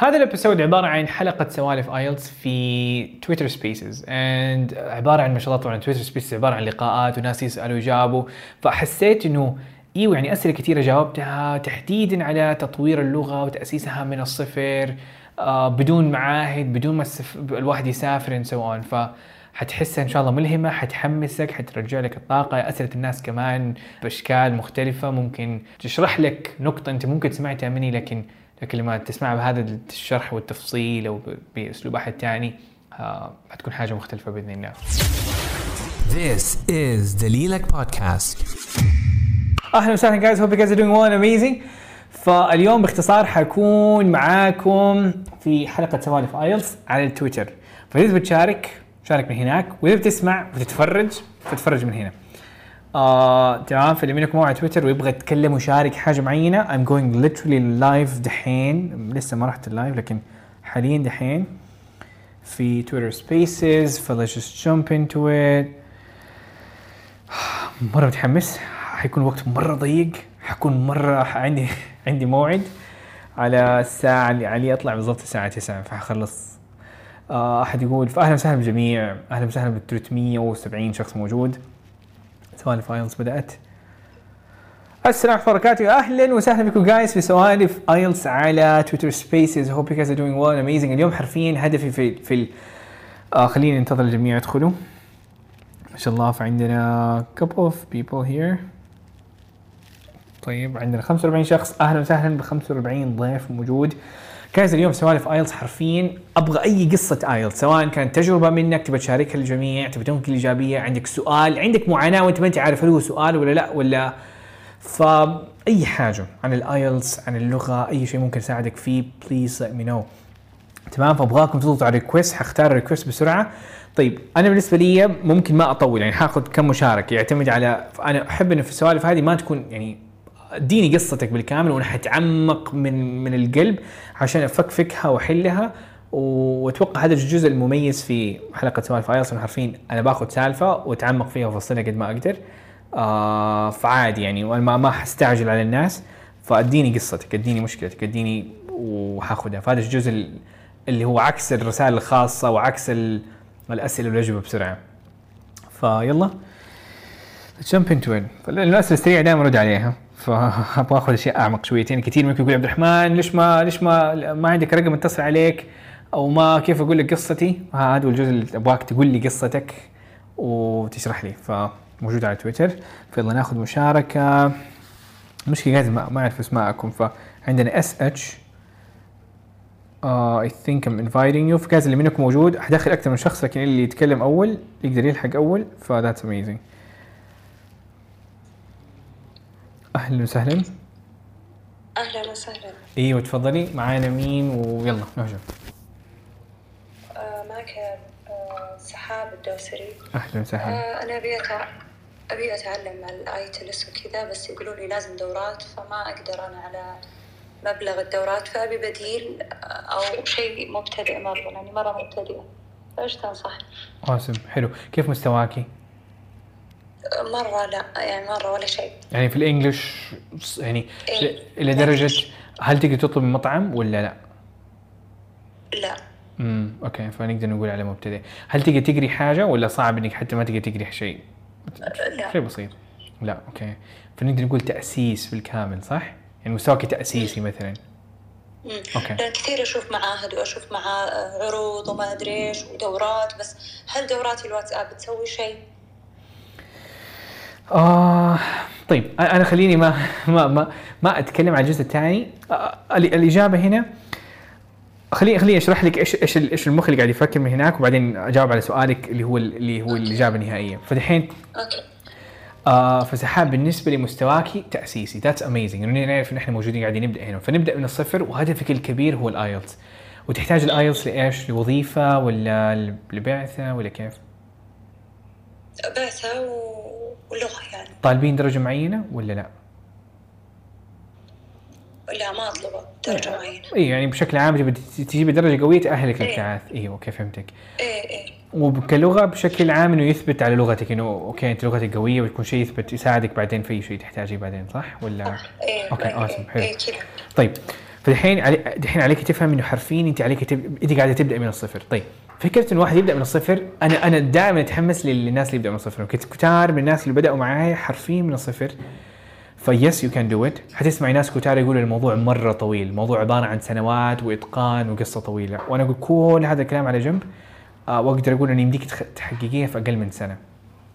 هذا ال episode عبارة عن حلقة سوالف IELTS في Twitter Spaces and عبارة عن ما شاء الله طبعا Twitter Spaces عبارة عن لقاءات وناس يسألوا ويجاوبوا. فحسيت إنه إيوه يعني أسئلة كثيره جاوبتها تحديدا على تطوير اللغة وتأسيسها من الصفر آه بدون معاهد بدون ما. الواحد يسافر and so on. ف حتحسها إن شاء الله ملهمة حتحمسك حترجع لك الطاقة. أسئلة الناس كمان بأشكال مختلفة. ممكن تشرح لك نقطة أنت ممكن سمعتها مني لكن لكن لما تسمعها بهذا الشرح والتفصيل أو بأسلوب أحد ثاني آه حتكون حاجة مختلفة بإذن الله. This is دليلك بودكاست. أهلا وسهلا guys hope guys doing well and amazing. فاليوم باختصار حكون معاكم في حلقة سوالف IELTS على التويتر فإذا بتشارك شارك من هناك. وإذا بتسمع وتتفرج فتفرج من هنا. آه، تمام. فاللي منكم على تويتر ويبغى يتكلم ويشارك حاجة معينة I'm going literally live دحين. لسه ما رحت ال live لكن حاليا دحين. في Twitter Spaces فلا just jump into it. مرة متحمس. حيكون وقت مرة ضيق. حكون مرة عندي عندي موعد. على الساعة اللي علي أطلع بالضبط الساعة 9 فحخلص. آه، أحد يقول فاهلا وسهلا بالجميع. أهلا وسهلا بال 370 شخص موجود. سوالف IELTS بدأت. السلام عليكم وبركاته. أهلا وسهلا بكم guys في سوالف IELTS على Twitter Spaces hope you guys are doing well amazing اليوم حرفيا هدفي في في ال- آه خلينا ننتظر الجميع يدخلوا. ما شاء الله فعندنا couple of people here. طيب عندنا 45 شخص. أهلا وسهلا ب 45 ضيف موجود. guys اليوم سوالف IELTS حرفيا. أبغى أي قصة IELTS سواء كانت تجربة منك تبى تشاركها للجميع تبى تنقل ايجابيه عندك سؤال عندك معاناة وأنت ما أنت عارف هل هو سؤال ولا لا ولا. فاي حاجة عن ال IELTS عن اللغة أي شيء ممكن اساعدك فيه please let me know. تمام؟ فأبغاكم تضغطوا على ال request حختار ال request بسرعة. طيب أنا بالنسبة لي ممكن ما أطول يعني حاخذ كم مشاركة يعتمد على أنا أحب انه في السوالف هذه ما تكون يعني أديني قصتك بالكامل وأنا حتعمق من من القلب. عشان افكفكها واحلها وأتوقع هذا الجزء المميز في حلقة سوالف IELTS عارفين أنا باخذ سالفة وأتعمق فيها وافصلها قد ما أقدر. آه فعادي يعني ما ما حستعجل على الناس. فأديني قصتك أديني مشكلتك أديني وحاخذها. فهذا الجزء ال- اللي هو عكس الرسائل الخاصة وعكس ال- الأسئلة والأجوبة بسرعة. فيلا جمب انتو الاسئله السريعه دائما ارد عليها. فأبغى آخذ اشياء أعمق شويتين كثير منكم يقول عبد الرحمن ليش ما ليش ما ما عندك رقم اتصل عليك؟ أو ما كيف أقول لك قصتي؟ هذا هو الجزء اللي أبغاك تقول لي قصتك وتشرح لي. فموجود على تويتر. فيلا ناخذ مشاركة. المشكلة قاعد ما أعرف أسماءكم. فعندنا SH I think I'm inviting you ف guys اللي منكم موجود. حدخل أكثر من شخص لكن اللي يتكلم أول يقدر يلحق أول. ف that's amazing أهلا وسهلا. أهلا وسهلا. أيوه تفضلي معانا مين؟ ويلا نهجم آه، معك آه، سحاب الدوسري. أهلا وسهلا. آه، أنا أبي. أبي أتعلم على الايتلس وكذا بس يقولوا لي لازم دورات فما أقدر أنا على مبلغ الدورات. فأبي بديل آه، أو شيء مبتدئ مرة لاني مرة مبتدئه فإيش تنصح؟ awesome حلو. كيف مستواكي؟ مرة لا يعني مرة ولا شيء يعني في الإنجليش يعني إيه. إلى درجه هل تقدر تطلب من مطعم ولا لا؟ لا امم okay فنقدر نقول على مبتدئ هل تقدر تقري حاجة ولا صعب إنك حتى ما تقدر تقري شيء؟ لا شيء بسيط لا okay فنقدر نقول تأسيس بالكامل صح؟ يعني مستواك تأسيسي مثلا مم. okay. لأن كثير أشوف معاهد وأشوف مع عروض وما أدري إيش ودورات بس هل دورات الواتساب تسوي شيء؟ آه طيب أنا خليني ما ما ما, ما أتكلم عن الجزء الثاني. آه ال- الإجابة هنا خليني خليني أشرح لك إيش إيش إيش المخ اللي قاعد يفكر من هناك وبعدين أجاوب على سؤالك اللي هو ال- اللي هو الإجابة النهائية. فدحين okay. آه فسحاب بالنسبة لمستواكي تأسيسي. that's amazing انه نعرف إن إحنا موجودين قاعدين نبدأ هنا. فنبدأ من الصفر وهدفك الكبير هو ال IELTS وتحتاج ال IELTS لإيش؟ لوظيفة ولا لبعثة ولا كيف؟ بعثة و- ولغة يعني طالبين درجة معينة ولا لا؟ لا ما أطلبه درجة معينة. اي يعني بشكل عام تبي تجيب درجة قوية تأهلك إيه. للابتعاث أيوه okay فهمتك. إيه إيه. وكلغه بشكل عام إنه يثبت على لغتك إنه okay أنت لغتك قوية ويكون شيء يثبت يساعدك بعدين في اي شيء تحتاجه بعدين صح؟ ولا؟ إيه okay إيه awesome حلو. إيه طيب فالحين علي- دحين عليك تفهم إنه حرفيا أنت عليك تب... أنت قاعدة تبدأ من الصفر. طيب فكرة انه الواحد يبدأ من الصفر أنا أنا دائما أتحمس للناس اللي يبداوا من الصفر. كنت كتار من الناس اللي بدأوا معاي حرفيا من الصفر. ف yes you can do it حتسمعي ناس كتار يقولوا الموضوع مرة طويل. الموضوع عبارة عن سنوات وإتقان وقصة طويلة. وأنا أقول كل هذا الكلام على جنب آه وأقدر أقول انه يمديك تحققيها في أقل من سنة.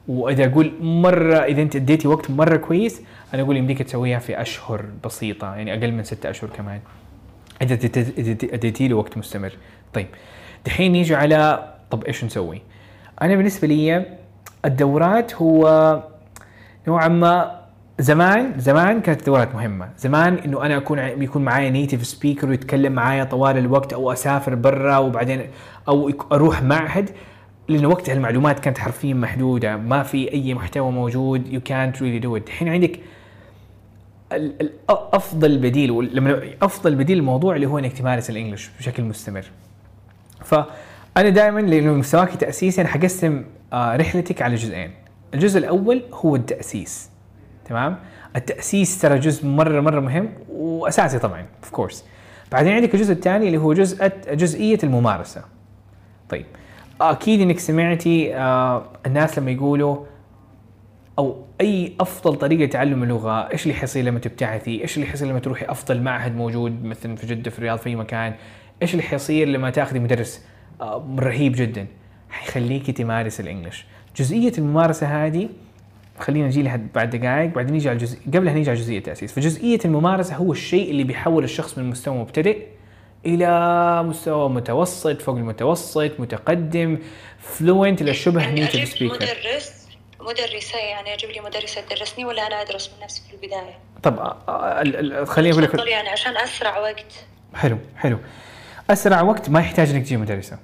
وإذا أقول مرة إذا أنت أديتي وقت مرة كويس أنا أقول يمديك تسويها في أشهر بسيطة يعني أقل من ستة أشهر كمان. إذا أديت- اديت- اديتي له وقت مستمر. طيب. دحين نيجي على طب إيش نسوي؟ أنا بالنسبة لي الدورات هو نوعا ما زمان زمان كانت الدورات مهمة. زمان إنه أنا أكون بيكون معايا native speaker ويتكلم معايا طوال الوقت أو أسافر برا وبعدين أو أروح معهد لأنه وقتها المعلومات كانت حرفيا محدودة. ما في أي محتوى موجود يو كانت ريلي دو ات الحين عندك أفضل بديل لما أفضل بديل الموضوع اللي هو إنك تمارس الإنجليش بشكل مستمر. فأنا دائما لأنه مستواك تاسيسي أنا حقسم آه، رحلتك على جزئين. الجزء الأول هو التأسيس تمام؟ التأسيس ترى جزء مرة مرة مهم وأساسي طبعا اوف كورس بعدين عندك الجزء الثاني اللي هو جزء جزئية الممارسة. طيب أكيد إنك سمعتي آه الناس لما يقولوا أو أي أفضل طريقة لتعلم اللغة إيش اللي حيصير لما تبتعثي؟ إيش اللي حيصير لما تروحي أفضل معهد موجود مثلا في جدة في الرياض في أي مكان؟ إيش اللي حيصير لما تاخذي مدرس؟ آه، رهيب جدا. حيخليكي تمارس الإنجليش. جزئية الممارسة هذه خلينا نجي لها بعد دقائق بعدين نيجي على الجزء قبلها نيجي على جزئية التأسيس. فجزئية الممارسة هو الشيء اللي بيحول الشخص من مستوى مبتدئ إلى مستوى متوسط فوق المتوسط متقدم fluent إلى شبه يعني native أجيب speaker مدرس مدرسة يعني أجيب لي مدرسة تدرسني ولا أنا أدرس من نفسي في البداية؟ طب آه، آه، خليني أقول لك يعني عشان أسرع وقت. حلو حلو. أسرع وقت ما يحتاج إنك تجي مدرسة.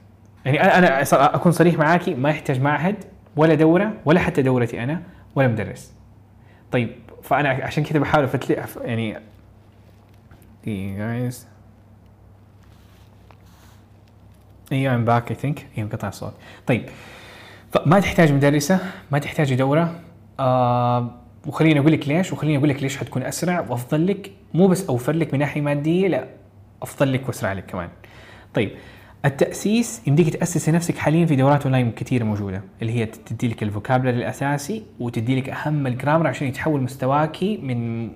يعني أنا أنا أكون صريح معاكي ما يحتاج معهد ولا دورة ولا حتى دورتي أنا ولا مدرس. طيب فأنا عشان كذا بحاول افتلي يعني guys. أيوه I'm back I think انقطع الصوت. طيب فما تحتاج مدرسة ما تحتاج دورة. آه وخليني أقول لك ليش وخليني أقول لك ليش حتكون أسرع وأفضل لك مو بس أوفر لك من ناحية مادية لا أفضل لك وأسرع لك كمان. طيب التأسيس يمديك تاسسي نفسك حاليا في دورات أونلاين كثيره موجودة اللي هي تدي لك ال vocabulary الأساسي وتدي لك أهم ال grammar عشان يتحول مستواكي من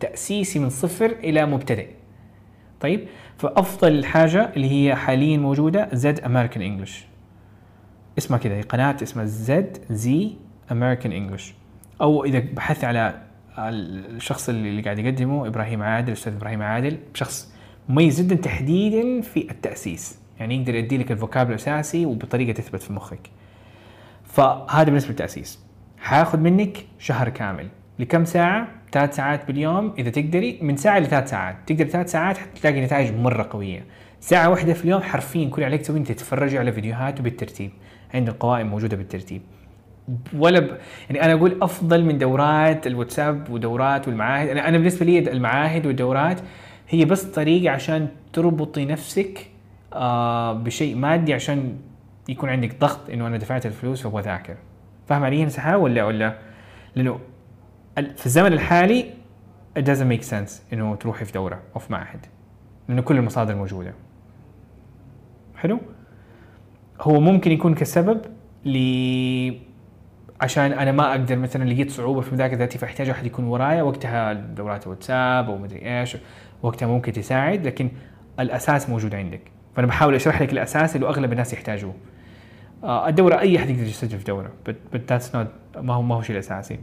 تأسيسي من صفر إلى مبتدئ. طيب فأفضل حاجة اللي هي حاليا موجودة Z American English اسمها كذا قناة اسمها Z Z American English أو إذا بحثت على الشخص اللي قاعد يقدمه إبراهيم عادل الاستاذ إبراهيم عادل شخص مميز جدا تحديدا في التأسيس. يعني يقدر يدي لك ال vocab الأساسي وبطريقة تثبت في مخك. فهذا بالنسبة للتأسيس. حاخذ منك شهر كامل. لكم ساعة؟ ثلاث ساعات باليوم إذا تقدري. من ساعة لثلاث ساعات. تقدر ثلاث ساعات حتلاقي نتائج مرة قوية. ساعة واحدة في اليوم حرفيا كل عليك تسويه أنت تتفرجي على فيديوهات وبالترتيب. عند القوائم موجودة بالترتيب. ولا ب... يعني أنا أقول أفضل من دورات الواتساب ودورات والمعاهد. أنا أنا بالنسبة لي المعاهد والدورات هي بس طريقة عشان تربطي نفسك آه بشيء مادي عشان يكون عندك ضغط إنه أنا دفعت الفلوس فأبغى أذاكر. فاهم علي مسحه ولا ولا؟ لأنه في الزمن الحالي it doesn't make sense إنه تروحي في دورة أو في معهد لأنه كل المصادر موجودة. حلو؟ هو ممكن يكون كسبب ل عشان أنا ما أقدر مثلا لقيت صعوبة في مذاكرة ذاتي فأحتاج احد يكون ورايا وقتها دورات الواتساب أو مدري إيش. وقتها ممكن تساعد لكن الأساس موجود عندك. فأنا بحاول أشرح لك الأساس اللي أغلب الناس يحتاجوه. آه، الدورة أي أحد يقدر يسجل في دورة but that's not ما هو ما هو الشيء الأساسي.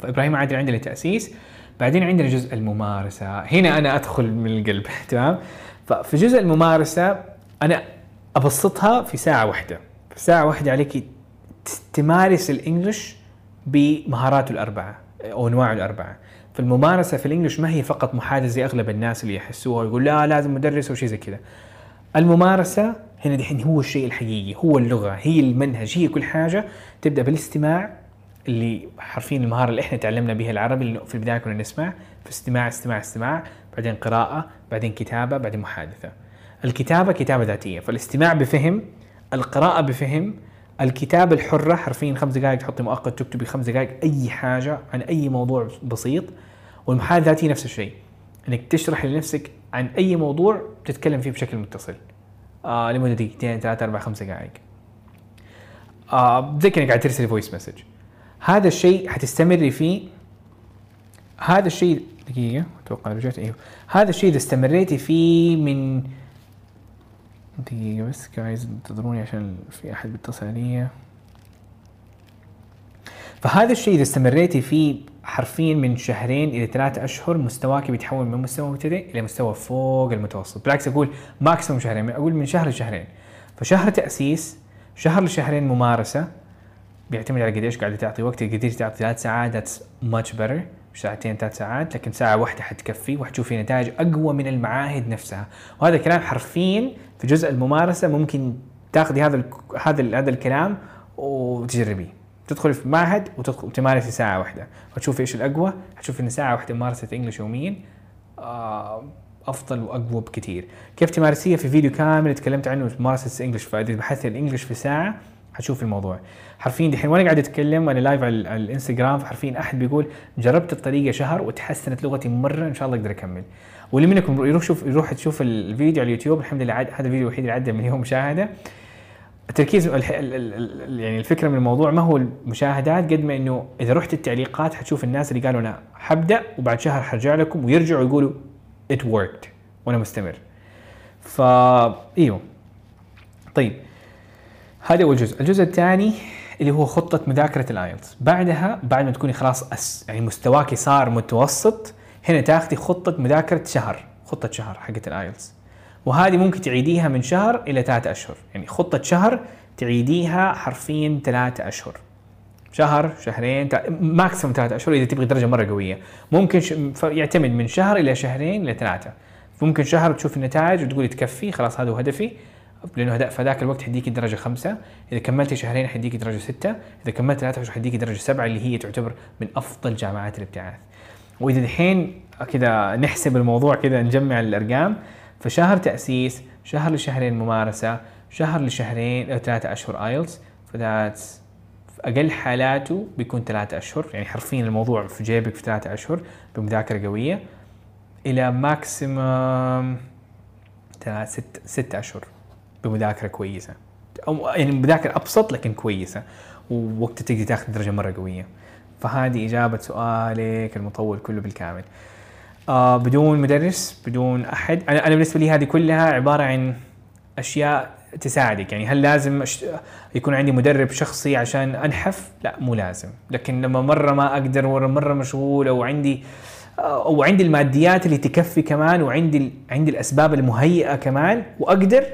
فإبراهيم عادل عندنا التاسيس بعدين عندنا جزء الممارسة. هنا أنا أدخل من القلب تمام؟ ففي جزء الممارسة أنا أبسطها في ساعة واحدة. في ساعة واحدة عليك تمارس الانجليش بمهاراته الأربعة أو انواعه الأربعة. فالممارسه في الإنجليش ما هي فقط محادثة زي أغلب الناس اللي يحسوها ويقول لا لازم مدرس أو شيء زي كذا. الممارسة هنا دحين هو الشيء الحقيقي هو اللغة هي المنهج هي كل حاجة تبدأ بالاستماع اللي حرفيا المهارة اللي إحنا تعلمنا بها العربي اللي في البداية كنا نسمع في استماع استماع استماع بعدين قراءة بعدين كتابة بعدين محادثة. الكتابة كتابة ذاتية فالاستماع بفهم القراءة بفهم الكتابة الحرة حرفيا خمس دقائق تحطي مؤقت تكتبي خمس دقائق أي حاجة عن أي موضوع بسيط والمحادثة الذاتية نفس الشيء. إنك تشرح لنفسك عن أي موضوع تتكلم فيه بشكل متصل. آه لمدة دقيقتين ثلاثة أربعة خمسة دقائق آه زي كأنك قاعد ترسل voice message هذا الشيء حتستمري فيه. هذا الشيء دقيقة أتوقع رجعت أيوه هذا الشيء إذا استمريتي فيه من دقيقة بس guys انتظروني عشان في أحد بيتصل علي. فهذا الشيء إذا استمريتي فيه حرفيا من شهرين إلى ثلاثة أشهر مستواك بيتحول من مستوى مبتدئ إلى مستوى فوق المتوسط. بالعكس أقول maximum شهرين أقول من شهر لشهرين. فشهر تأسيس شهر لشهرين ممارسة بيعتمد على قديش قاعدة تعطي وقت قدرتي تعطي ثلاث ساعات that's much better ساعتين ثلاث ساعات لكن ساعة واحدة حتكفي وحتشوفي نتائج أقوى من المعاهد نفسها. وهذا الكلام حرفيا في جزء الممارسة ممكن تاخذي هذا هذا هذا الكلام وتجربيه. تدخلي في معهد وتدخل وتمارسي ساعة واحدة. وتشوفي إيش الأقوى؟ حتشوفي إن ساعة واحدة ممارسة English يوميا آه، أفضل وأقوى بكثير كيف تمارسيها؟ في فيديو كامل تكلمت عنه ممارسة English فإذا بحثي ال English في ساعة حتشوف الموضوع. حرفيا دحين وأنا قاعد أتكلم وأنا live على, الإنستغرام حرفيا أحد بيقول جربت الطريقة شهر وتحسنت لغتي مرة إن شاء الله أقدر أكمل. واللي منكم يروح شوف يروح تشوف الفيديو على اليوتيوب الحمد لله هذا الفيديو الوحيد اللي عدى مليون مشاهده التركيز. يعني الفكرة من الموضوع ما هو المشاهدات قد ما إنه إذا رحت التعليقات حتشوف الناس اللي قالوا أنا حبدأ وبعد شهر حرجع لكم ويرجعوا يقولوا it worked وأنا مستمر. فا إيوه. طيب. هذا اول جزء الجزء الثاني اللي هو خطة مذاكرة ال IELTS بعدها بعد ما تكوني خلاص أس يعني مستواك صار متوسط هنا تاخذي خطة مذاكرة شهر خطة شهر حقت ال IELTS وهذه ممكن تعيديها من شهر إلى ثلاثة أشهر. يعني خطة شهر تعيديها حرفيا ثلاثة أشهر. شهر شهرين ماكسيموم ثلاثة أشهر إذا تبغي درجة مرة قوية. ممكن ش... يعتمد من شهر إلى شهرين إلى ثلاثة. ممكن شهر تشوف النتائج وتقولي تكفي خلاص هذا هو هدفي. لأنه هذا في ذاك الوقت حيديك درجة خمسة، إذا كملتي شهرين حيديك درجة ستة، إذا كملت ثلاثة أشهر حيديك درجة سبعة اللي هي تعتبر من أفضل جامعات الابتعاث. وإذا الحين كذا نحسب الموضوع كذا نجمع الأرقام. فشهر تأسيس، شهر لشهرين ممارسة، شهر لشهرين أو ثلاثة أشهر IELTS فذات أقل حالاته بيكون ثلاثة أشهر يعني حرفيا الموضوع في جيبك في ثلاثة أشهر بمذاكرة قوية. إلى maximum ثلاث ست ست أشهر بمذاكرة كويسة. أو يعني مذاكرة أبسط لكن كويسة ووقتها تقدر تاخذ درجة مرة قوية. فهذه إجابة سؤالك المطول كله بالكامل. آه بدون مدرس بدون أحد. أنا أنا بالنسبة لي هذه كلها عبارة عن أشياء تساعدك. يعني هل لازم. يكون عندي مدرب شخصي عشان أنحف؟ لا مو لازم. لكن لما مرة ما أقدر مره مشغول أو عندي أو عندي الماديات اللي تكفي كمان وعندي عندي الأسباب المهيئة كمان وأقدر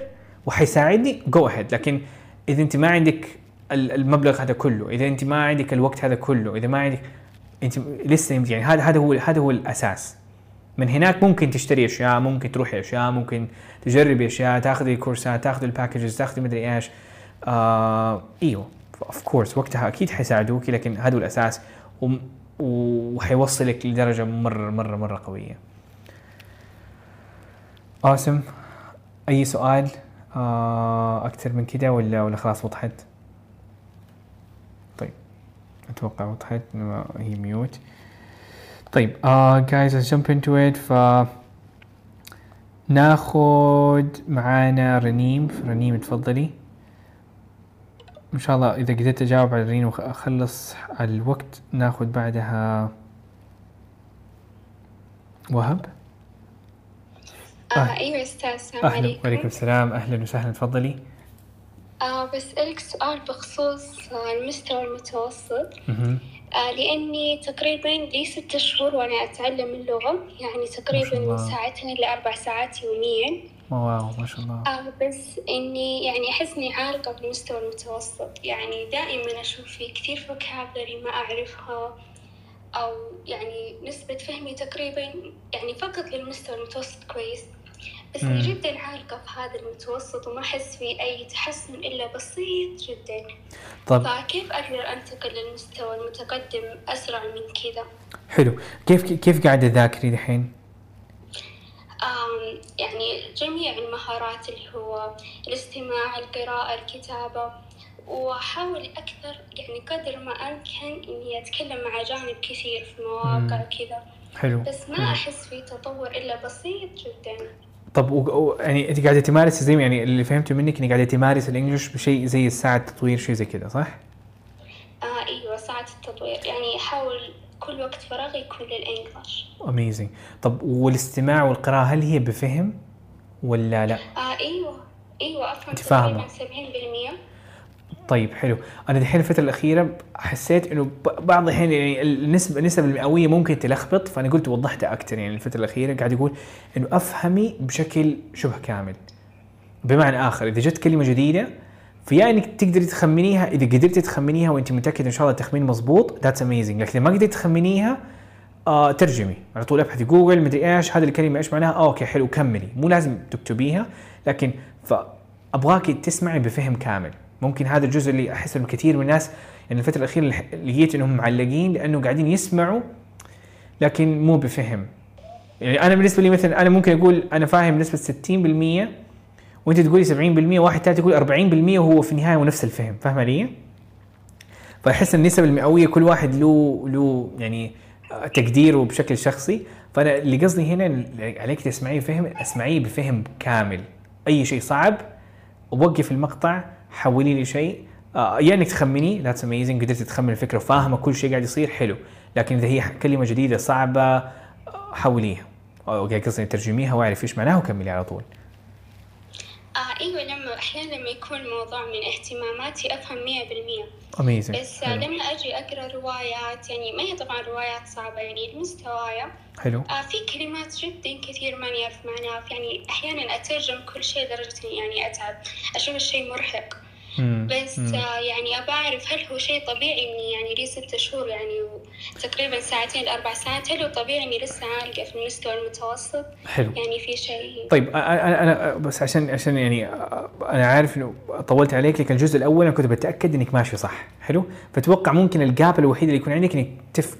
وحيساعدني go ahead لكن إذا أنت ما عندك المبلغ هذا كله إذا أنت ما عندك الوقت هذا كله إذا ما عندك أنت لسه يعني هذا هذا هو هذا هو الأساس. من هناك ممكن تشتري أشياء ممكن تروحي أشياء ممكن تجربي أشياء تاخذي كورسات تاخذي ال packages تاخذي مدري إيش. آه إيوه of course وقتها أكيد حيساعدوكي لكن هذا الأساس وحيوصلك لدرجة مرة مرة مرة قوية. awesome أي سؤال؟ آه أكثر من كده ولا ولا خلاص وضحت؟ طيب أتوقع وضحت هي ميوت طيب uh, guys let's jump into it. ف ناخذ معانا رنيم. رنيم تفضلي إن شاء الله إذا قدرت أجاوب على رنيم وأخلص الوقت ناخذ بعدها وهب. آه أيوة أستاذ السلام عليكم. وعليكم السلام. أهلا وسهلا. تفضلي آه بسألك سؤال بخصوص آه، المستوى المتوسط. آه لأني تقريبا لي ست شهور وأنا أتعلم اللغة يعني تقريبا. من ساعتين إلى أربع ساعات يوميا. wow ما شاء الله. آه بس إني يعني أحس إني عالقة بالمستوى المتوسط. يعني دائما أشوف في كثير vocabulary ما أعرفها أو يعني نسبة فهمي تقريبا يعني فقط للمستوى المتوسط كويس. بس مم. جدا عالقة في هذا المتوسط وما أحس في أي تحسن إلا بسيط جدا. طب فكيف أقدر أنتقل للمستوى المتقدم أسرع من كذا؟ حلو. كيف كيف قاعدة تذاكري دحين؟ يعني جميع المهارات اللي هو الاستماع القراءة الكتابة وأحاول أكثر يعني قدر ما أمكن إني أتكلم مع أجانب كثير في مواقع مم. وكذا. حلو. بس ما أحس في تطور إلا بسيط جدا. طب و... و... يعني انت قاعدة تمارس زي يعني اللي فهمته منك انك قاعدة تمارس الإنجليش بشيء زي الساعة تطوير شيء زي كذا صح؟ آه أيوة ساعة التطوير يعني أحاول كل وقت فراغي يكون للإنجليش اميزنج طب والاستماع والقراءة هل هي بفهم ولا لا؟ أيوة أفهم أنت فاهمة. تقريبا 70% طيب حلو. أنا دحين الفترة الأخيرة حسيت إنه بعض الاحيان يعني النسبة النسب المئوية ممكن تلخبط فأنا قلت وضحتها أكثر يعني الفترة الأخيرة قاعد يقول إنه أفهمي بشكل شبه كامل. بمعنى آخر إذا جت كلمة جديدة فيا إنك تقدري تخمنيها إذا قدرتي تخمنيها وانت متاكد إن شاء الله التخمين مضبوط that's amazing لكن ما قدرتي تخمنيها آه ترجمي. على طول ابحثي جوجل مدري إيش هذه الكلمة إيش معناها؟ آه okay حلو كملي. مو لازم تكتبيها لكن فابغاكي تسمعي بفهم كامل. ممكن هذا الجزء اللي أحس إنه كثير من الناس يعني الفترة الأخيرة لقيت إنهم معلقين لأنه قاعدين يسمعوا لكن مو بفهم. يعني أنا بالنسبة لي مثلا أنا ممكن أقول أنا فاهم بنسبه 60% وأنت تقولي 70% واحد ثالث يقول 40% وهو في النهاية هو نفس الفهم فاهمة علي؟ فأحس النسب المئوية كل واحد له له يعني تقديره بشكل شخصي. فأنا اللي قصدي هنا عليك تسمعيه فهم اسمعيه بفهم كامل. أي شيء صعب وقف المقطع حولي لي شيء. آه يا إنك تخمني that's amazing قدرت تخمن الفكرة وفاهمة كل شيء قاعد يصير حلو. لكن إذا هي كلمة جديدة صعبة آه، حوليها. أو قصدي ترجميها وأعرف إيش معناها وكملي على طول. آه أيوة لما أحيانا لما يكون موضوع من اهتماماتي بالمية. اميزنج بس آه، لما أجي أقرأ روايات يعني ما هي طبعا روايات صعبة يعني لمستوايا حلو. آه في كلمات جدا كثير ماني أعرف معناها يعني أحيانا أترجم كل شيء لدرجة إني يعني أتعب أشوف الشيء مرهق. بس. آه يعني أبى أعرف هل هو شيء طبيعي إني يعني لي ست شهور يعني تقريبا ساعتين لأربع ساعات هل هو طبيعي إني لسه عالقة في المستوى المتوسط؟ حلو. يعني في شيء. طيب أنا أنا أنا بس عشان عشان يعني أنا عارف إنه طولت عليك لكن الجزء الأول أنا كنت بتأكد إنك ماشي صح. حلو؟ فتوقع ممكن الجاب الوحيد اللي يكون عندك إنك تف...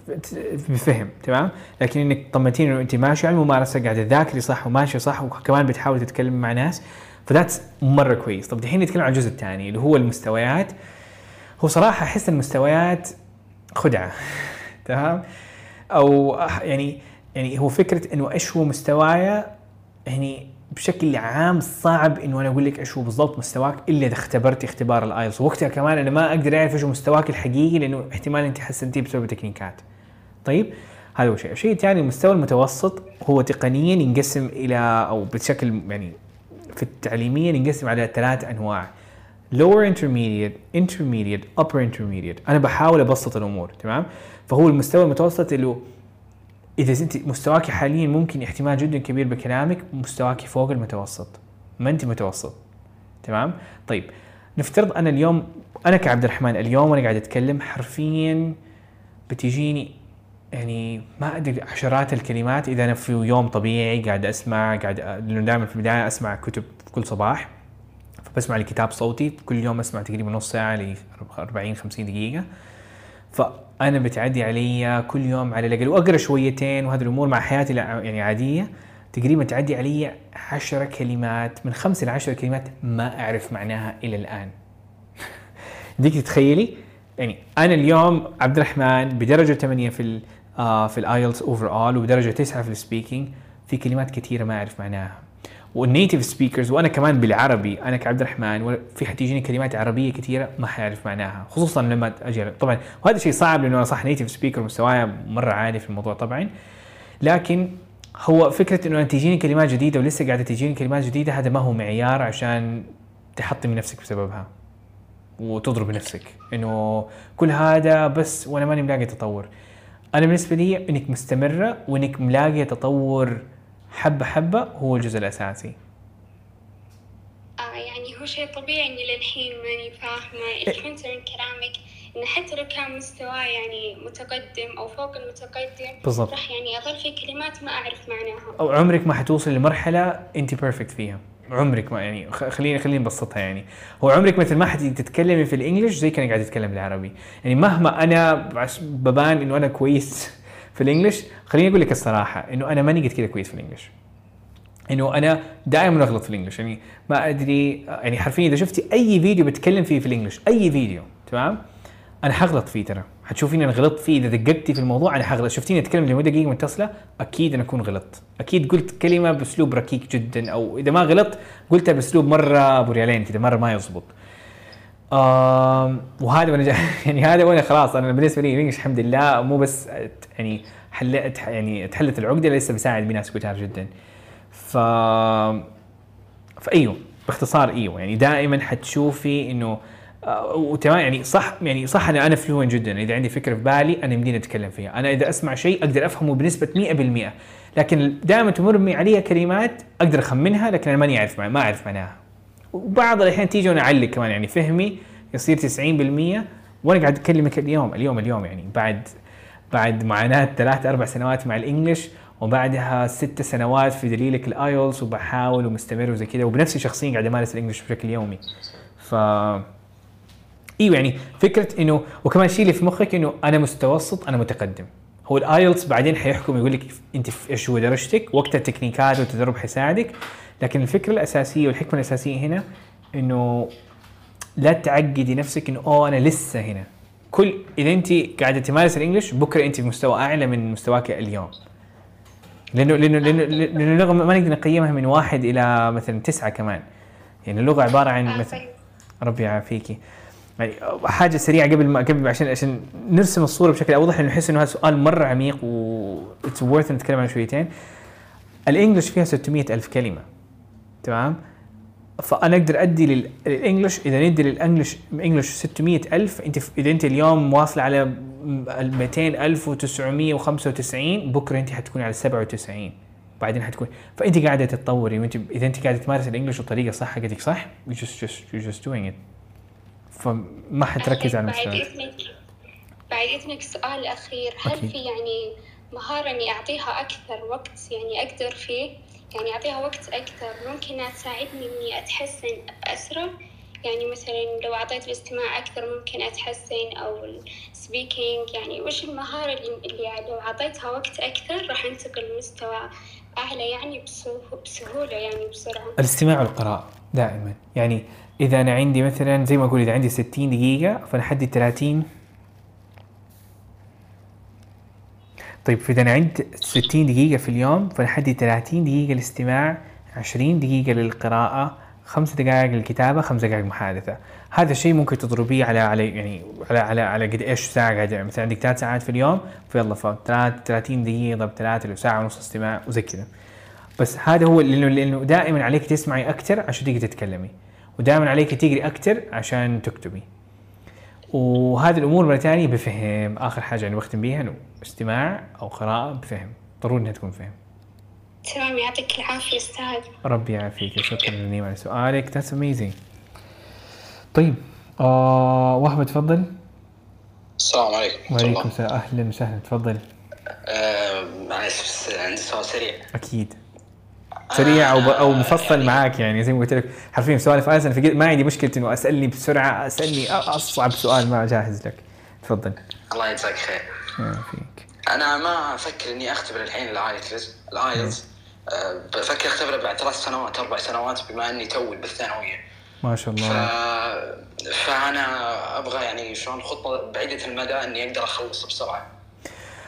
بفهم تمام؟ لكن إنك طمنتيني إنه أنت ماشي على الممارسه قاعدة تذاكري صح وماشيه صح وكمان بتحاولي تتكلم مع ناس. فذات مرة كويس. طب دحين نتكلم عن الجزء الثاني اللي هو المستويات. هو صراحة أحس المستويات خدعة. تمام؟ أو يعني يعني هو فكرة إنه إيش هو مستوايا يعني بشكل عام صعب إنه أنا أقول لك إيش هو بالضبط مستواك إلا إذا اختبرت اختبار الـ IELTS. وقتها كمان أنا ما أقدر أعرف إيش هو مستواك الحقيقي لأنه احتمال أنت حسنتيه بسبب techniques. طيب؟ هذا هو شيء. الشيء الثاني المستوى المتوسط هو تقنيا ينقسم إلى أو بشكل يعني في التعليميا ينقسم على ثلاث أنواع. lower intermediate intermediate upper intermediate. أنا بحاول أبسط الأمور تمام؟ فهو المستوى المتوسط اللي هو إذا أنت مستواك حاليا ممكن احتمال جدا كبير بكلامك مستواك فوق المتوسط ما أنت متوسط تمام؟ طيب نفترض أنا اليوم أنا كعبد الرحمن اليوم وأنا قاعد أتكلم حرفيا بتجيني يعني ما أدري عشرات الكلمات إذا أنا في يوم طبيعي قاعد أسمع قاعد لأنه دائما في البداية أسمع كتب كل صباح فبسمع لي كتاب صوتي كل يوم أسمع تقريبا نص ساعة ل 40 50 دقيقة. فأنا بتعدي علي كل يوم على الأقل وأقرأ شويتين وهذه الأمور مع حياتي يعني عادية. تقريبا تعدي علي 10 كلمات من خمس إلى 10 كلمات ما أعرف معناها إلى الآن. ديك تتخيلي يعني أنا اليوم عبد الرحمن بدرجة 8 في في الـ IELTS overall وبدرجه 9 في الـ speaking في كلمات كثيره ما أعرف معناها. وال native speakers وأنا كمان بالعربي أنا كعبد الرحمن في حتيجيني كلمات عربية كثيره ما حاعرف معناها خصوصا لما أجي طبعا وهذا شيء صعب لأنه أنا صح native speaker مستواي مرة عالي في الموضوع طبعا. لكن هو فكرة إنه تجيني كلمات جديدة ولسه قاعدة تجيني كلمات جديدة هذا ما هو معيار عشان تحطمي نفسك بسببها وتضرب نفسك. إنه كل هذا بس وأنا ماني ملاقي تطور. أنا بالنسبة لي إنك مستمرة وإنك ملاقية تطور حبة حبة هو الجزء الأساسي. آه يعني هو شيء طبيعي إني للحين ماني فاهمة. اللي فهمته من كلامك إنه حتى لو كان مستواي يعني متقدم أو فوق المتقدم بالضبط. راح يعني أظل في كلمات ما أعرف معناها. أو عمرك ما حتوصل لمرحلة أنت perfect فيها. عمرك ما يعني خليني خليني نبسطها يعني. هو عمرك مثل ما حتيجي تتكلمي في ال English زي كانك قاعد تتكلم بالعربي. يعني مهما أنا ببان إنه أنا كويس في ال English خليني أقول لك الصراحة إنه أنا ماني قد كذا كويس في ال English. إنه أنا دائما أغلط في ال English. يعني ما أدري يعني حرفيا إذا شفتي أي فيديو بتكلم فيه في ال English أي فيديو تمام؟ أنا حغلط فيه ترى. حتشوفيني أنا غلطت فيه إذا دققتي في الموضوع أنا حغلط شفتيني أتكلم لمدة دقيقة متصله أكيد أنا أكون غلطت. أكيد قلت كلمة بأسلوب ركيك جدا أو إذا ما غلطت قلتها بأسلوب مرة ابو ريالين كذا مرة ما يزبط. وهذا وأنا يعني هذا وأنا خلاص أنا بالنسبة لي الانجليش الحمد لله مو بس يعني حلت يعني تحلت العقدة لسه بساعد بناس كتار جدا. ف فأيوه باختصار أيوه. يعني دائما حتشوفي إنه وتمام يعني صح يعني صح أنا أنا فلوين جدا. إذا عندي فكرة في بالي أنا يمديني أتكلم فيها. أنا إذا أسمع شيء أقدر أفهمه بنسبة 100% لكن دائما تمر علي كلمات أقدر أخمنها لكن أنا ماني أعرف ما أعرف معناها. وبعض الأحيان تيجي وأنا أعلق كمان يعني فهمي يصير 90% وأنا قاعد أكلمك اليوم اليوم اليوم يعني بعد بعد معاناة ثلاث أربع سنوات مع الإنجليش وبعدها ست سنوات في دليلك ال IELTS وبحاول ومستمر وزي كذا وبنفسي شخصيا قاعد أمارس ال English بشكل يومي. ف إيوه يعني فكرة إنه وكمان شيء اللي في مخك إنه أنا متوسط أنا متقدم. هو ال IELTS بعدين حيحكم يقول لك أنت إيش هو درجتك وقت ال techniques والتدرب حيساعدك. لكن الفكرة الأساسية والحكمة الأساسية هنا إنه لا تعقدي نفسك إنه أوه أنا لسه هنا. كل إذا أنت قاعدة تمارس ال English بكرة أنت في مستوى أعلى من مستواك اليوم. لأنه لأنه لأنه لأنه اللغة ما نقدر نقيمها من واحد إلى مثلا تسعة كمان. يعني اللغة عبارة عن مثلا. ربي يعافيكي. يعني حاجة سريعة قبل ما قبل عشان عشان نرسم الصورة بشكل أوضح لأنه نحس إنه هذا سؤال مرة عميق و it's worth نتكلم عنه شويتين. ال English فيها 600 ألف كلمة تمام؟ فأنا أقدر أدي لل- لل English إذا ندي لل English English 600 ألف أنت إذا أنت اليوم واصله على م- 200 ألف و995 بكرة أنت حتكون على 97 بعدين حتكون. فأنت قاعدة تتطوري وانت إذا أنت قاعدة تمارس الانجلش بطريقة صح حقتك صح you just just you're just doing it. فما حتركز على بعد إذنك بعد إذنك سؤال الأخير هل أكيد. في يعني مهارة إني أعطيها أكثر وقت يعني أقدر فيه؟ يعني أعطيها وقت أكثر ممكن تساعدني إني أتحسن أسرع؟ يعني مثلا لو أعطيت الاستماع أكثر ممكن أتحسن أو السبيكينج يعني وش المهارة اللي, اللي لو أعطيتها وقت أكثر راح أنتقل لمستوى أعلى يعني بسهو- بسهولة يعني بسرعة. الاستماع والقراءة. دائما. يعني إذا أنا عندي مثلا زي ما أقول إذا عندي 60 دقيقة فنحدد 30 طيب فإذا أنا عندي 60 دقيقة في اليوم فنحدد 30 دقيقة للاستماع 20 دقيقة للقراءة خمس دقائق للكتابة خمس دقائق محادثة هذا الشيء ممكن تضربيه على على يعني على على على قد إيش ساعة قاعد مثلا عندك ثلاث ساعات في اليوم فيلا ف 30 دقيقة ضرب اللي هو ساعة ونص استماع وزي كذا. بس هذا هو لأنه لأنه دائما عليك تسمعي أكثر عشان تقدري تتكلمي. ودائما عليك تقري أكثر عشان تكتبي. وهذه الأمور مرة ثانية بفهم. آخر حاجة يعني بختم بيها إنه استماع أو قراءة بفهم. ضروري إنها تكون فهم. تمام يعطيك العافية أستاذ. ربي يعافيك. شكرا نيم على سؤالك. that's amazing طيب آه وهبة تفضل. السلام عليكم. وعليكم السلام. أهلا وسهلا. تفضل. آه، معلش بس عندي سؤال سريع. أكيد. سريع أو أو مفصل معاك يعني زي ما قلت لك. حرفيا سوالف IELTS أنا في ما عندي مشكلة إنه أسألني بسرعة أسألني أصعب سؤال ما جاهز لك. تفضل. الله يجزاك خير. فيك. أنا ما أفكر إني أختبر الحين ال IELTS ال IELTS آه، بفكر أختبره بعد ثلاث سنوات أربع سنوات بما إني توي بالثانوية. ما شاء ف... الله فأنا أبغى يعني شلون خطة بعيدة المدى إني أقدر أخلص بسرعة.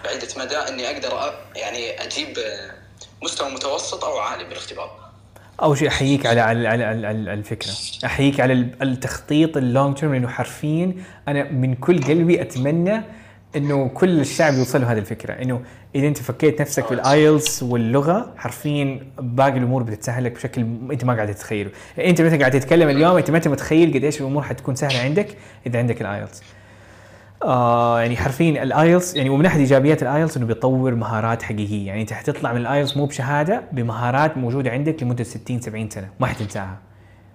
بعيدة مدى إني أقدر أ... يعني أجيب آه، مستوى متوسط أو عالي بالاختبار. اول شيء أحييك على على على, الفكرة. أحييك على ال- التخطيط اللونج تيرم لأنه حرفيا أنا من كل قلبي أتمنى إنه كل الشعب يوصل له هذه الفكرة. إنه إذا أنت فكيت نفسك بال IELTS واللغة حرفيا باقي الأمور بتتسهل لك بشكل أنت ما قاعد تتخيله. أنت مثلا قاعد تتكلم اليوم أنت ما انت متخيل قد إيش الأمور حتكون سهلة عندك إذا عندك ال IELTS آه يعني حرفيا ال IELTS يعني ومن أحد إيجابيات ال IELTS إنه بيطور مهارات حقيقية. يعني أنت حتطلع من ال IELTS مو بشهادة بمهارات موجودة عندك لمدة 60 70 سنة ما حتنساها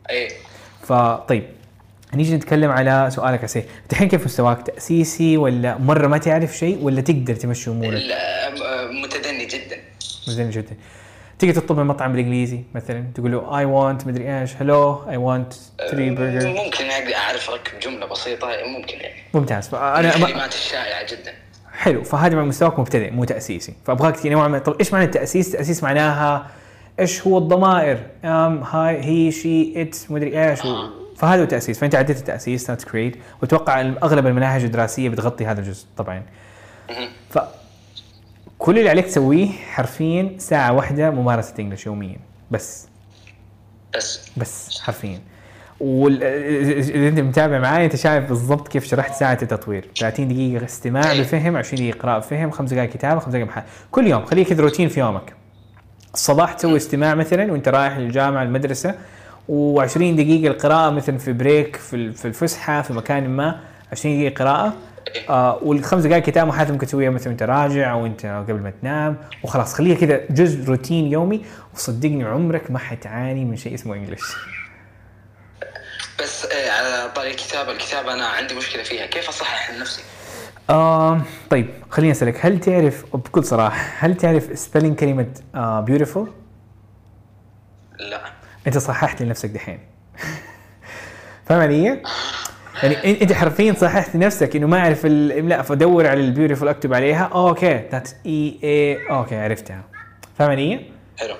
اي فطيب نيجي نتكلم على سؤالك عسي انت الحين كيف مستواك؟ تأسيسي ولا مرة ما تعرف شيء ولا تقدر تمشي أمورك؟ متدني جدا. زين جدا. تيجي تطلب من مطعم بالانجليزي مثلا تقول له I want مدري إيش hello I want 3 برجر ممكن أعرف اركب جملة بسيطة ممكن يعني. ممتاز. فانا ما الكلمات الشائعة جدا. حلو. فهذا مع مستواك مبتدئ مو تأسيسي. فأبغاك نوعا ما طب إيش معنى التأسيس؟ التاسيس معناها إيش هو الضمائر؟ am I he she it's مدري إيش. فهذا هو التأسيس. فأنت عديت التأسيس that's great وأتوقع أغلب المناهج الدراسية بتغطي هذا الجزء طبعا. كل اللي عليك تسويه حرفيا ساعة واحدة ممارسة إنجلش يوميا. بس. بس. بس. حرفيا. وال- إذا أنت متابع معي أنت شايف بالضبط كيف شرحت ساعة التطوير. 30 دقيقة استماع بفهم 20 دقيقة قراءة بفهم 5 دقائق كتابة 5 دقائق محل كل يوم. خليه كذا روتين في يومك. الصباح تسوي استماع مثلا وأنت رايح للجامعة المدرسة و20 دقيقة القراءة مثلا في بريك في ال- في مكان ما 20 دقيقة قراءة. آه والخمس دقائق كتابه حتى ممكن تسويها مثلا وأنت راجع أو انت قبل ما تنام وخلاص خليها كذا جزء روتين يومي وصدقني عمرك ما حتعاني من شيء اسمه English بس آه، على طاري الكتابه الكتابه أنا عندي مشكلة فيها كيف أصحح لنفسي؟ آه طيب خليني أسألك هل تعرف بكل صراحة هل تعرف spelling كلمة آه beautiful؟ لا أنت صححت لنفسك دحين فاهم علي؟ يعني إنت حرفيا صححت لنفسك إنه ما أعرف الإملاء فادور على ال beautiful أكتب عليها. okay that E A okay عرفتها. فاهم علي؟ حلو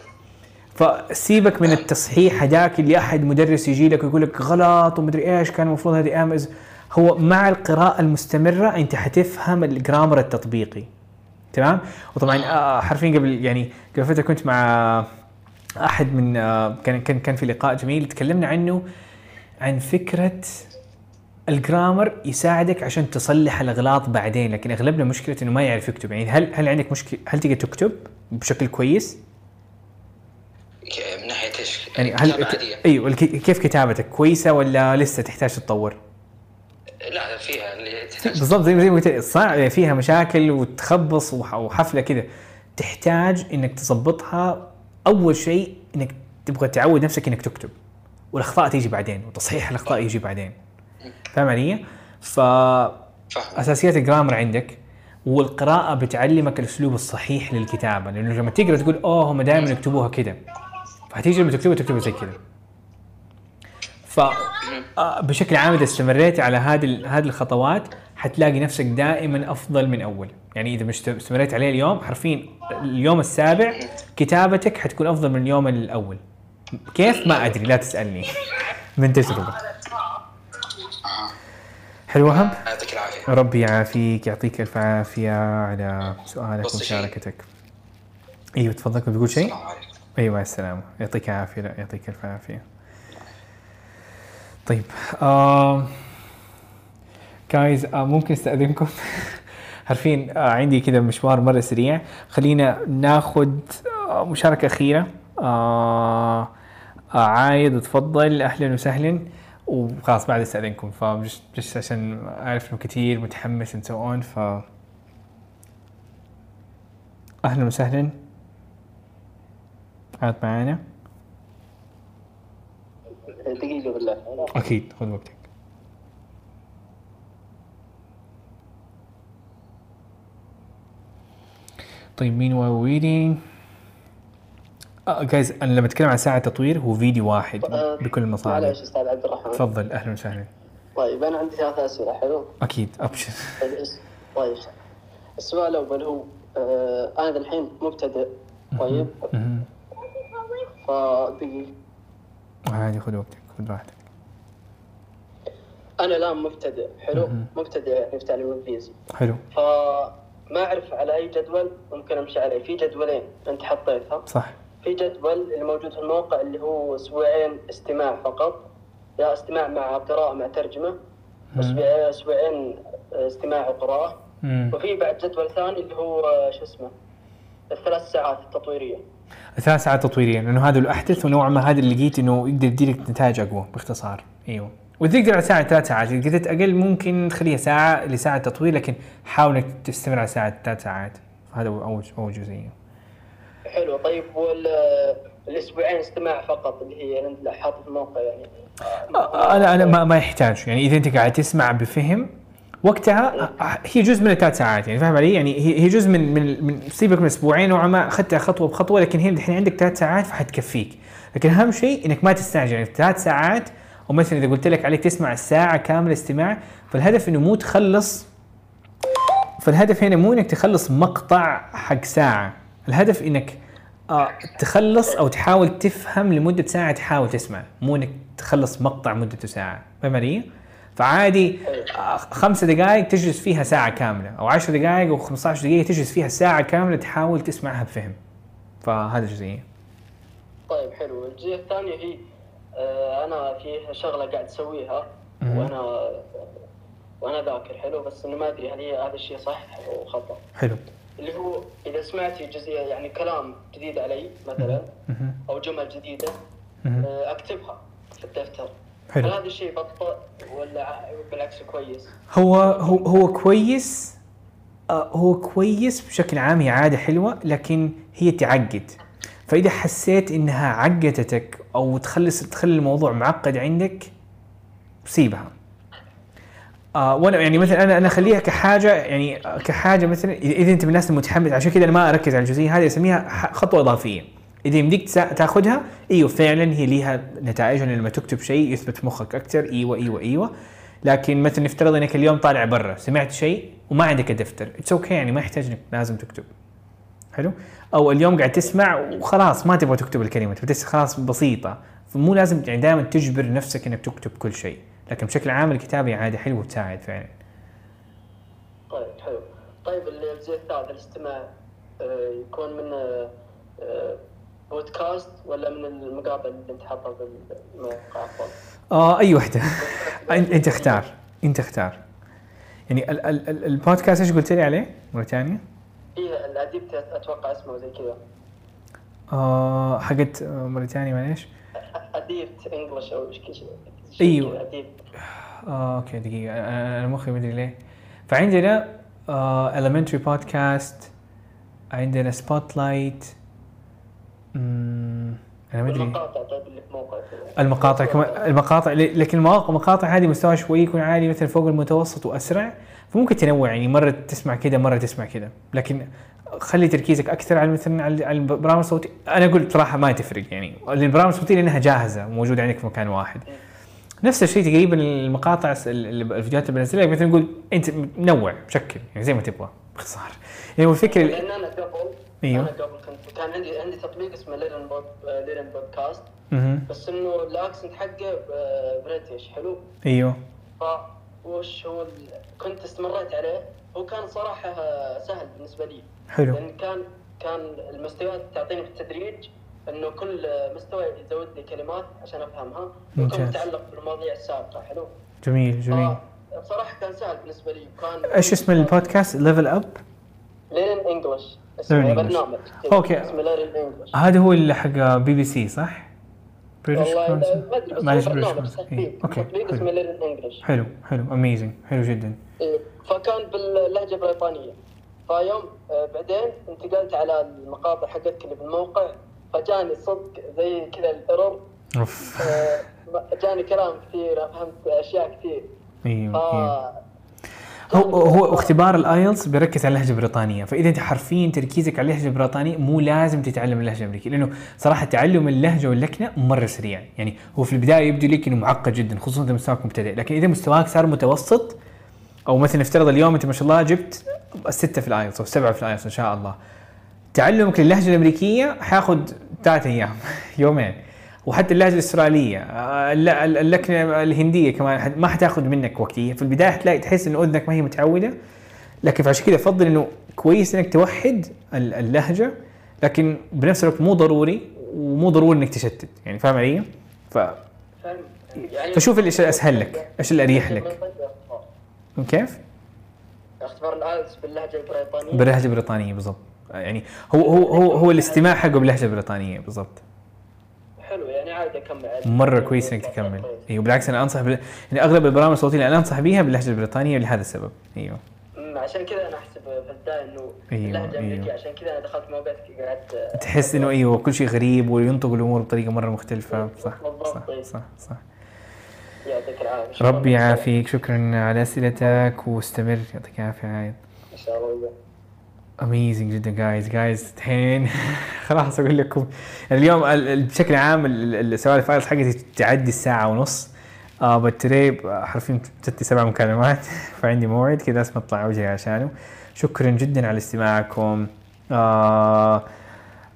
فسيبك من التصحيح هذاك اللي أحد مدرس يجي لك ويقول لك غلط ومدري إيش كان المفروض هذه امز هو مع القراءة المستمرة أنت حتفهم ال grammar التطبيقي. تمام؟ وطبعا آه، حرفيا قبل يعني قبل فترة كنت مع أحد من آه، كان كان كان في لقاء جميل تكلمنا عنه عن فكرة الجرامر يساعدك عشان تصلح الأغلاط بعدين لكن أغلبنا مشكلة إنه ما يعرف يكتب. يعني هل هل عندك مشكلة هل تقدر تكتب بشكل كويس؟ من ناحية إيش؟ يعني هل أيوه كيف كتابتك؟ كويسة ولا لسه تحتاج تتطور؟ لا فيها اللي تحتاج. بالضبط زي ما قلت صعب فيها مشاكل وتخبص وح- وحفلة كذا تحتاج إنك تظبطها. أول شيء إنك تبغى تعود نفسك إنك تكتب والأخطاء تيجي بعدين وتصحيح الأخطاء يجي بعدين. فاهم علي؟ ف أساسيات الجرامر عندك والقراءة بتعلمك الأسلوب الصحيح للكتابة لأنه لما تقرأ تقول أوه هم دائما يكتبوها كده. فهتيجي لما تكتبها تكتبها زي كده. ف آه، بشكل عام إذا استمريت على هذه هذه الخطوات حتلاقي نفسك دائما أفضل من أول. يعني إذا مش استمريت عليه اليوم حرفيا اليوم السابع كتابتك حتكون أفضل من اليوم الأول. كيف؟ ما أدري لا تسألني. من تجربة. حلو وهب يعطيك العافية. ربي يعافيك يعطيك ألف عافية على سؤالك. ومشاركتك. أيوه تفضل كنت بتقول شيء؟ السلام عليكم. أيوه مع السلامة. يعطيك العافية لا يعطيك ألف عافية. طيب آه جايز آه ممكن أستأذنكم؟ عارفين آه عندي كذا مشوار مرة سريع. خلينا ناخذ آه مشاركة أخيرة. آه آه عايد تفضل. أهلا وسهلا. وخلاص بعد استأذنكم فبس بس عشان أعرف إنه كثير متحمس and so on ف أهلا وسهلا. قاعد معانا. دقيقة بالله. أكيد خذ وقتك. طيب مين wow waiting guys أنا لما أتكلم عن ساعة تطوير هو فيديو واحد آه، بكل المصادر معلش أستاذ عبد الرحمن. تفضل أهلا وسهلا. طيب أنا عندي ثلاث أسئلة حلو؟ أكيد أبشر. الس- طيب السؤال الأول هو آه أنا الحين مبتدئ طيب؟ مهم. فدقيقة عادي خذ وقتك خذ راحتك. أنا الآن مبتدئ حلو؟ مبتدئ يعني في تعليم الانجليزي حلو. فما أعرف على أي جدول ممكن أمشي عليه في جدولين أنت حطيتها. صح. في جدول اللي موجود في الموقع اللي هو أسبوعين استماع فقط. يا استماع مع قراءة مع ترجمة. أسبوعين استماع وقراءة. مم. وفي بعد جدول ثاني اللي هو شو اسمه؟ الثلاث ساعات التطويرية. ثلاث ساعات تطويريا لأنه هذا الأحدث ونوعا ما هذا اللي لقيت إنه يقدر يديلك نتائج أقوى باختصار. أيوه. وتقدر على ساعة ثلاث ساعات. إذا قدرت أقل ممكن تخليها ساعة لساعة تطوير لكن حاول إنك تستمر على ساعة ثلاث ساعات. هذا اول أول جزئية. حلو طيب وال الأسبوعين استماع فقط اللي هي حاطه في الموقع يعني. أنا أنا ما, ما يحتاج. يعني إذا أنت قاعد تسمع بفهم وقتها هي جزء من الثلاث ساعات يعني فاهم علي؟ يعني هي هي جزء من من من سيبك من أسبوعين نوعا ما اخذتها خطوة بخطوة لكن هي الحين عندك ثلاث ساعات فحتكفيك لكن أهم شيء إنك ما تستعجل. يعني ثلاث ساعات ومثلا إذا قلت لك عليك تسمع الساعة كاملة استماع فالهدف إنه مو تخلص فالهدف هنا مو إنك تخلص مقطع حق ساعة. الهدف إنك آه تخلص أو تحاول تفهم لمدة ساعة تحاول تسمع مو إنك تخلص مقطع مدته ساعة فاهم علي؟ فعادي آه، خمسة دقائق تجلس فيها ساعة كاملة أو عشر دقائق أو 15 دقيقة تجلس فيها ساعة كاملة تحاول تسمعها بفهم. فهذا جزئية. طيب حلو. الجزئية الثانية هي آه، أنا في شغلة قاعد أسويها. وأنا وأنا ذاكر حلو؟ بس إنه ما أدري هل هي هذا الشيء صح أو خطأ؟ حلو. اللي هو إذا سمعتي جزئية يعني كلام جديد علي مثلا. أو جمل جديدة مهم. آه، أكتبها في الدفتر حلو. هل هذا الشيء بطأ ولا بالعكس كويس؟ هو هو هو كويس آه، هو كويس بشكل عام هي عادة حلوة لكن هي تعقد فإذا حسيت إنها عقدتك أو تخلص تخلي الموضوع معقد عندك سيبها آه وأنا يعني مثلا أنا أنا أخليها كحاجة يعني آه، كحاجة مثلا اذا أنت من الناس المتحمس عشان كذا أنا ما أركز على الجزئية هذه أسميها خطوة إضافية. إذا يمديك تاخذها إيوه فعلا هي ليها نتائج لما تكتب شيء يثبت في مخك أكثر إيوه إيوه إيوه. لكن مثلا نفترض إنك اليوم طالع برا سمعت شيء وما عندك دفتر it's okay يعني ما يحتاج إنك لازم تكتب. حلو؟ أو اليوم قاعد تسمع وخلاص ما تبغى تكتب الكلمة تس- خلاص بسيطة. فمو لازم يعني دائما تجبر نفسك إنك تكتب كل شيء. لكن بشكل عام الكتابه عاده حلوة وتساعد فعلا. طيب حلو. طيب الجزء الثالث الاستماع آه، يكون من آه، آه، بودكاست ولا من المقاطع اللي أنت حاطها بالموقع؟ آه أي وحدة. أنت اختار. أنت اختار. يعني ال ال ال البودكاست إيش قلت لي عليه؟ مرة ثانية؟ هي الاديب أتوقع اسمه زي كذا. آه حقت مرة ثانية معليش. Deep English أو إيش كذا. اديب آه okay دقيقة. أنا مخي مدري ليه. فعندنا آه elementary podcast عندنا Spotlight أنا مدري. المقاطع طيب اللي في موقع المقاطع كمان المقاطع لكن المواقع المقاطع هذه مستوى شوي يكون عالي مثلا فوق المتوسط وأسرع فممكن تنوع يعني مرة تسمع كذا مرة تسمع كذا لكن خلي تركيزك أكثر على مثلا على البرامج الصوتية. أنا أقول بصراحه ما تفرق يعني البرامج الصوتية لأنها جاهزة وموجوده عندك في مكان واحد. نفس الشيء تقريبا المقاطع الفيديوهات اللي بنزلها مثلا نقول أنت نوع بشكل يعني زي ما تبغى باختصار. يعني هو الفكرة لأن أنا قبل أيوه. أنا قبل كنت كان عندي عندي تطبيق اسمه Learn Pod Learn Podcast. بس إنه ال accent حقه آه، British حلو. أيوه. ف وش هو. كنت استمريت عليه. هو كان صراحة آه، سهل بالنسبة لي. حلو. لأن كان كان المستويات تعطيني بالتدريج. انه كل مستوى يزود لي كلمات عشان افهمها. ممتاز. متعلق بالمواضيع السابقة. حلو؟ جميل جميل. بصراحة كان سهل بالنسبة لي. كان إيش اسم ال podcast؟ Level Up Learn English اسمه. برنامج. Okay. اسمه Learn English هذا هو اللي حق بي بي سي صح؟ British معلش British okay تطبيق اسمه حلو Learn English حلو حلو. amazing حلو جدا. إيه، فكان باللهجة البريطانيه فيوم آه، بعدين انتقلت على المقاطع حقتك اللي بالموقع. فجاني صدق زي كذا ال error of. آه، جاني كلام كثير فهمت أشياء كثير. أيوه أيوه. هو هو اختبار ال IELTS بيركز على اللهجة البريطانية. فإذا أنت حرفيا تركيزك على اللهجة البريطانية مو لازم تتعلم اللهجة الأمريكية لأنه صراحة تعلم اللهجة واللكنة مرة سريع. يعني هو في البداية يبدو لك إنه معقد جدا خصوصا اذا مستواك مبتدئ. لكن إذا مستواك صار متوسط أو مثلا نفترض اليوم أنت ما شاء الله جبت السته في ال IELTS أو السبعه في ال IELTS إن شاء الله. تعلمك للهجة الأمريكية حياخذ ثلاث أيام يومين. وحتى اللهجة الأسترالية آه، الل- الل- اللكنة الهندية كمان ما حتاخذ منك وقت هي في البداية حتلاقي تحس ان أذنك ما هي متعودة. لكن فعشان كذا أفضل إنه كويس إنك توحد ال- اللهجة لكن بنفس الوقت مو ضروري ومو ضروري إنك تشتت. يعني فاهم علي؟ ف يعني فشوف إيش الاسهل لك إيش الاريح لك. كيف؟ اختبار الايلتس باللهجة البريطانية؟ باللهجة البريطانية بالضبط. يعني هو هو هو هو الاستماع حقه باللهجة البريطانية بالضبط. حلو يعني عادي أكمل. مرة كويس إنك تكمل. أيوه بالعكس أنا أنصح بال... يعني أغلب البرامج الصوتية اللي أنا أنصح بيها باللهجة البريطانية لهذا السبب. إيوه. عشان كذا أنا أحسب في البدايه إنه أيوه، اللهجة أيوه. الامريكيه عشان كذا أنا دخلت موقعك قعدت تحس إنه إيوه كل شيء غريب وينطق الأمور بطريقة مرة مختلفة. صح صح أيوه. صح صح يعطيك العافية. ربي يعافيك. شكرا على أسئلتك واستمر. يعطيك العافية عايد. إن شاء الله. amazing جدا جايز جايز الحين خلاص أقول لكم. اليوم ال- ال- بشكل عام ال- ال- السوالف IELTS حقتي تعدي الساعة ونص. آه بتري حرفيا ست سبع مكالمات. فعندي موعد. كذا لازم اطلع وجهي عشانه. شكرا جدا على استماعكم. آه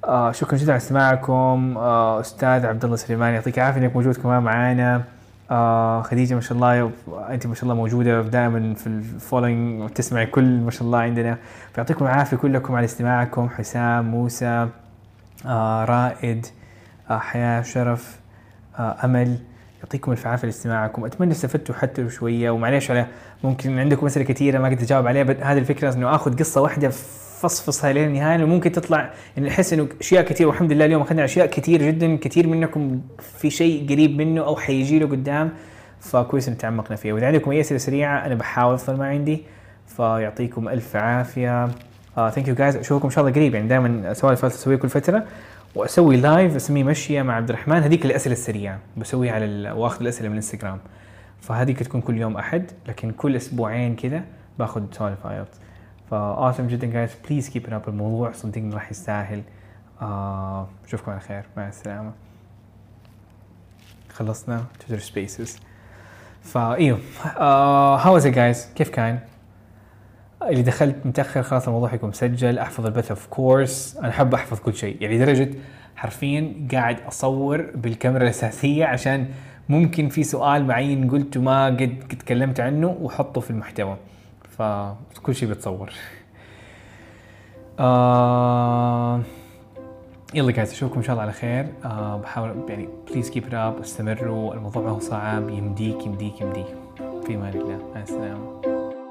آه شكرا جدا على استماعكم. آه أستاذ عبد الله سليمان يعطيك العافية إنك موجود كمان معانا. آه خديجة ما شاء الله أنت ما شاء الله موجودة دائما في الفولينج وتسمعي كل ما شاء الله عندنا. فيعطيكم العافية كلكم على استماعكم. حسام موسى آه رائد آه حياة شرف آه أمل. يعطيكم الف عافية لاستماعكم أتمنى استفدتوا حتى شوية. ومعليش على ممكن عندكم أسئلة كثيرة ما قدرت أجاوب عليها هذه الفكرة إنه آخذ قصة واحدة فصفصها لين النهاية وممكن تطلع يعني أحس إنه أشياء كثير والحمد لله اليوم أخذنا أشياء كثير جدا كثير منكم في شيء قريب منه أو حيجي له قدام فكويس ان تعمقنا فيه وإذا عندكم أي أسئلة سريعة أنا بحاول أفضل ما عندي فيعطيكم ألف عافية. thank you guys أشوفكم إن شاء الله قريب يعني دائما سوالف اسويها كل فترة وأسوي live أسميه مشية مع عبد الرحمن. هذيك الأسئلة السريعة بسويها على ال... وأخذ الأسئلة من الانستغرام فهذيك تكون كل يوم أحد لكن كل أسبوعين كذا باخذ سوالف IELTS ف awesome جدا guys please keep up الموضوع صدقني راح يستاهل. آه اشوفكم على خير. مع السلامة. خلصنا. Twitter Spaces فايوه هاو از جايز كيف كان؟ اللي دخلت متأخر خلاص الموضوع حيكون مسجل. أحفظ البث of course أنا أحب أحفظ كل شيء. يعني لدرجة حرفيا قاعد أصور بالكاميرا الأساسية عشان ممكن في سؤال معين قلته ما قد تكلمت عنه وحطه في المحتوى. فكل شيء بتصور. آه يلا guys أشوفكم إن شاء الله على خير. آه بحاول يعني please keep up استمروا الموضوع ما هو صعب يمديك يمديك يمديك. في أمان الله. مع السلامة.